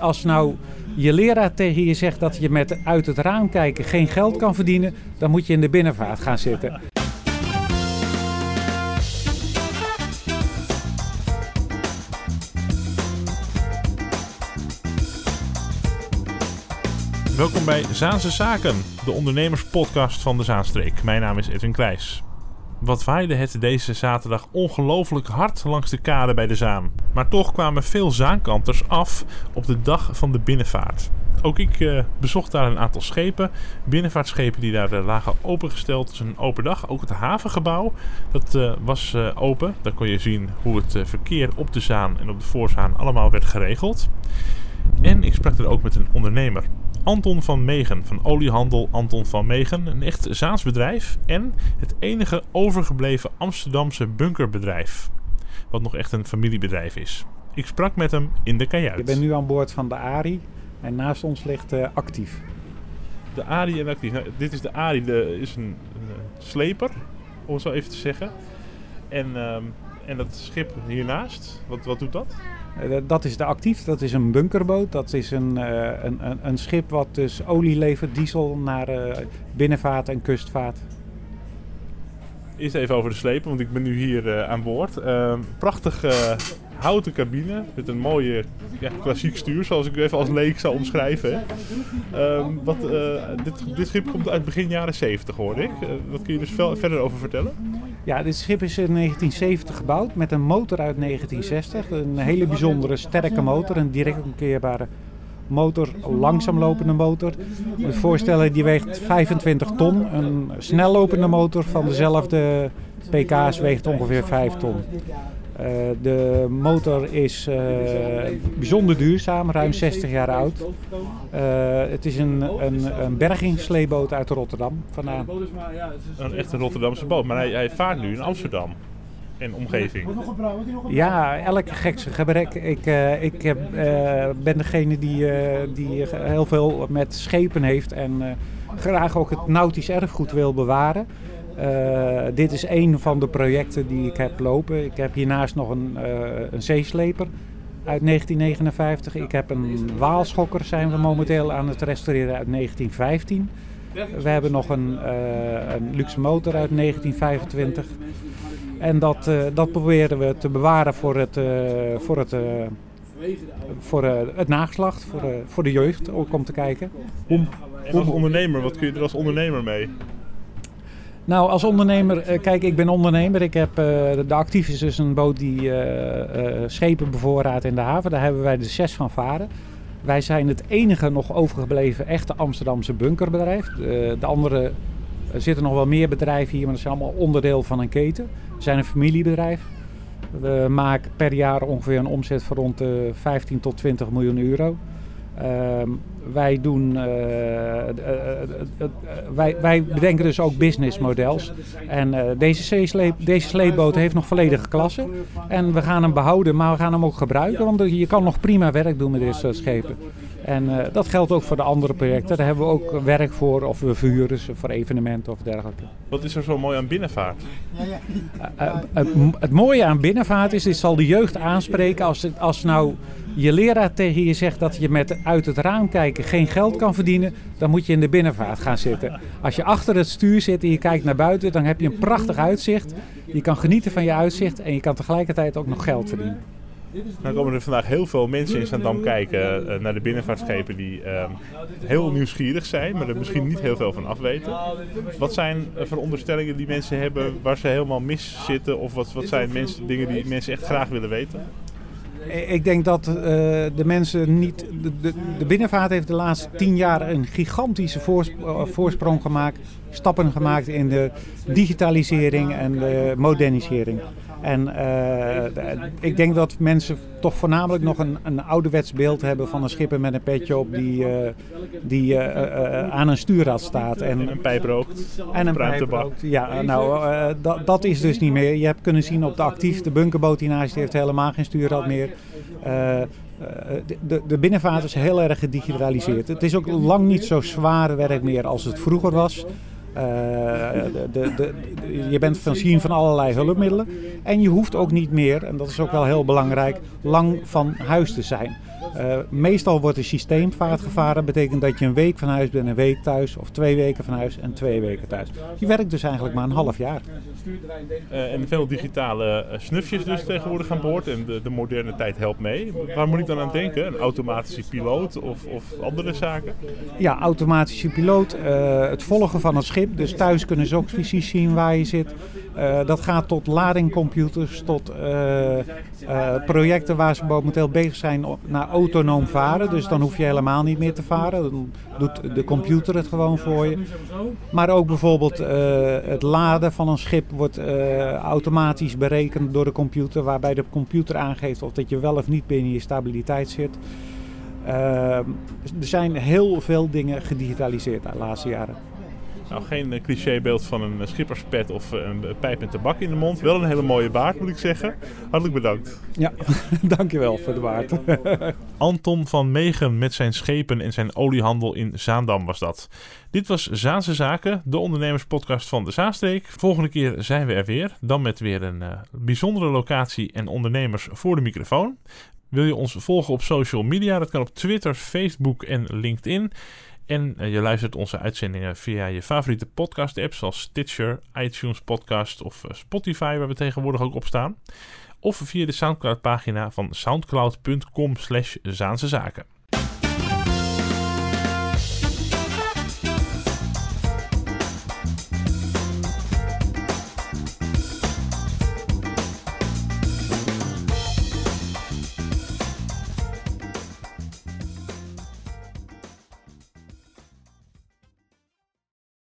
Als nou je leraar tegen je zegt dat je met uit het raam kijken geen geld kan verdienen, dan moet je in de binnenvaart gaan zitten. Welkom bij Zaanse Zaken, de ondernemerspodcast van de Zaanstreek. Mijn naam is Edwin Kleijs. Wat waaide het deze zaterdag ongelooflijk hard langs de kade bij de Zaan. Maar toch kwamen veel zaankanters af op de dag van de binnenvaart. Ook ik eh, bezocht daar een aantal schepen. Binnenvaartschepen die daar uh, lagen opengesteld. Het is een open dag. Ook het havengebouw dat, uh, was open. Daar kon je zien hoe het verkeer op de Zaan en op de Voorzaan allemaal werd geregeld. En ik sprak er ook met een ondernemer. Anton van Megen van oliehandel Anton van Megen. Een echt Zaans bedrijf en het enige overgebleven Amsterdamse bunkerbedrijf. Wat nog echt een familiebedrijf is. Ik sprak met hem in de kajuit. Ik ben nu aan boord van de Ari en naast ons ligt uh, Actief. De Ari en Actief. Nou, dit is de Ari, de, is een, een, sleper, om het zo even te zeggen. En, um, en dat schip hiernaast, wat, wat doet dat? Uh, dat is de actief, dat is een bunkerboot. Dat is een, uh, een, een, een, schip wat dus olie levert, diesel naar uh, binnenvaart en kustvaart. Eerst even over de slepen, want ik ben nu hier aan boord. Ehm, prachtige houten cabine met een mooie ja, klassiek stuur, zoals ik even als leek zou omschrijven. Ehm, wat, dit, dit, schip komt uit begin jaren 70 hoorde ik. wat kun je dus verder over vertellen? Ja, dit schip is in 1970 gebouwd met een motor uit 1960. Een hele bijzondere sterke motor, een direct omkeerbare motor, langzaam lopende motor. Je voorstellen, die weegt 25 ton. Een snel lopende motor van dezelfde pk's weegt ongeveer 5 ton. Uh, de motor is uh, bijzonder duurzaam, ruim 60 jaar oud. Uh, het is een, een, een bergingssleeboot uit Rotterdam vandaan. Een echte Rotterdamse boot, maar hij, hij vaart nu in Amsterdam en omgeving. Ja, elke gekse gebrek. Ik, ik uh, ben degene die, uh, die heel veel met schepen heeft en graag ook het nautisch erfgoed wil bewaren. Uh, dit is een van de projecten die ik heb lopen. Ik heb hiernaast nog een, uh, een zeesleper uit 1959. Ik heb een waalschokker, zijn we momenteel aan het restaureren uit 1915. We hebben nog een, uh, een luxe motor uit 1925. En dat, dat proberen we te bewaren voor het, voor het, voor, het nageslacht, voor, voor de jeugd ook om te kijken. Hoe, en als ondernemer, wat kun je er als ondernemer mee? Nou, als ondernemer, kijk, ik ben ondernemer. Ik heb, uh, de Actief is dus een boot die uh, schepen bevoorraadt in de haven. Daar hebben wij de zes van varen. Wij zijn het enige nog overgebleven echte Amsterdamse bunkerbedrijf. De, de andere, er zitten nog wel meer bedrijven hier, maar dat zijn allemaal onderdeel van een keten. We zijn een familiebedrijf. We maken per jaar ongeveer een omzet van rond de 15 tot 20 miljoen euro. Uh, wij, doen, uh, uh, wij, wij bedenken dus ook businessmodels. En deze, sleep, deze sleepboot heeft nog volledige klasse. En we gaan hem behouden, maar we gaan hem ook gebruiken. Want je kan nog prima werk doen met dit soort schepen. En dat geldt ook voor de andere projecten. Daar hebben we ook werk voor, of we verhuren ze voor evenementen of dergelijke. Wat is er zo mooi aan binnenvaart? het, het mooie aan binnenvaart is, dit zal de jeugd aanspreken als, het, als nou je leraar tegen je zegt dat je met uit het raam kijken geen geld kan verdienen, dan moet je in de binnenvaart gaan zitten. Als je achter het stuur zit en je kijkt naar buiten, dan heb je een prachtig uitzicht. Je kan genieten van je uitzicht en je kan tegelijkertijd ook nog geld verdienen. Nou komen er vandaag heel veel mensen in Zandam kijken uh, naar de binnenvaartschepen die uh, heel nieuwsgierig zijn, maar er misschien niet heel veel van afweten. Wat zijn veronderstellingen die mensen hebben waar ze helemaal mis zitten? Of wat, wat zijn mensen, dingen die mensen echt graag willen weten? Ik denk dat uh, de mensen niet. De, de, de, binnenvaart heeft de laatste tien jaar een gigantische voorsprong gemaakt. Stappen gemaakt in de digitalisering en de modernisering. En uh, ik denk dat mensen toch voornamelijk nog een, een ouderwets beeld hebben van een schipper met een petje op die, uh, die uh, aan een stuurrad staat. En, een pijp rookt. En een pijp rookt. Ja, nou, dat, dat is dus niet meer. Je hebt kunnen zien op de actief, de bunkerboot hiernaast heeft helemaal geen stuurrad meer. de, de binnenvaart is heel erg gedigitaliseerd. Het is ook lang niet zo zwaar werk meer als het vroeger was. Uh, de, de, de, je bent voorzien van allerlei hulpmiddelen. En je hoeft ook niet meer, en dat is ook wel heel belangrijk, lang van huis te zijn. Uh, meestal wordt een systeemvaart gevaren. betekent dat je een week van huis bent, een week thuis. Of twee weken van huis en twee weken thuis. Je werkt dus eigenlijk maar een half jaar. Uh, en veel digitale snufjes dus tegenwoordig aan boord. En de, de, moderne tijd helpt mee. Waar moet ik dan aan denken? Een automatische piloot of, of andere zaken? Ja, automatische piloot. het volgen van het schip. Dus thuis kunnen ze ook precies zien waar je zit. dat gaat tot ladingcomputers, tot projecten waar ze momenteel bezig zijn naar autonoom varen. Dus dan hoef je helemaal niet meer te varen. Dan doet de computer het gewoon voor je. Maar ook bijvoorbeeld het laden van een schip wordt automatisch berekend door de computer. Waarbij de computer aangeeft of dat je wel of niet binnen je stabiliteit zit. Er zijn heel veel dingen gedigitaliseerd de laatste jaren. Nou, geen uh, clichébeeld van een uh, schipperspet of uh, een pijp met tabak in de mond. Wel een hele mooie baard, moet ik zeggen. Hartelijk bedankt. Ja, dankjewel voor de baard. Anton van Megen met zijn schepen en zijn oliehandel in Zaandam was dat. Dit was Zaanse Zaken, de ondernemerspodcast van de Zaanstreek. Volgende keer zijn we er weer. Dan met weer een bijzondere locatie en ondernemers voor de microfoon. Wil je ons volgen op social media? Dat kan op Twitter, Facebook en LinkedIn. En eh, je luistert onze uitzendingen via je favoriete podcast-apps zoals Stitcher, iTunes Podcast of eh, Spotify, waar we tegenwoordig ook op staan. Of via de Soundcloud-pagina van soundcloud.com slash Zaanse Zaken.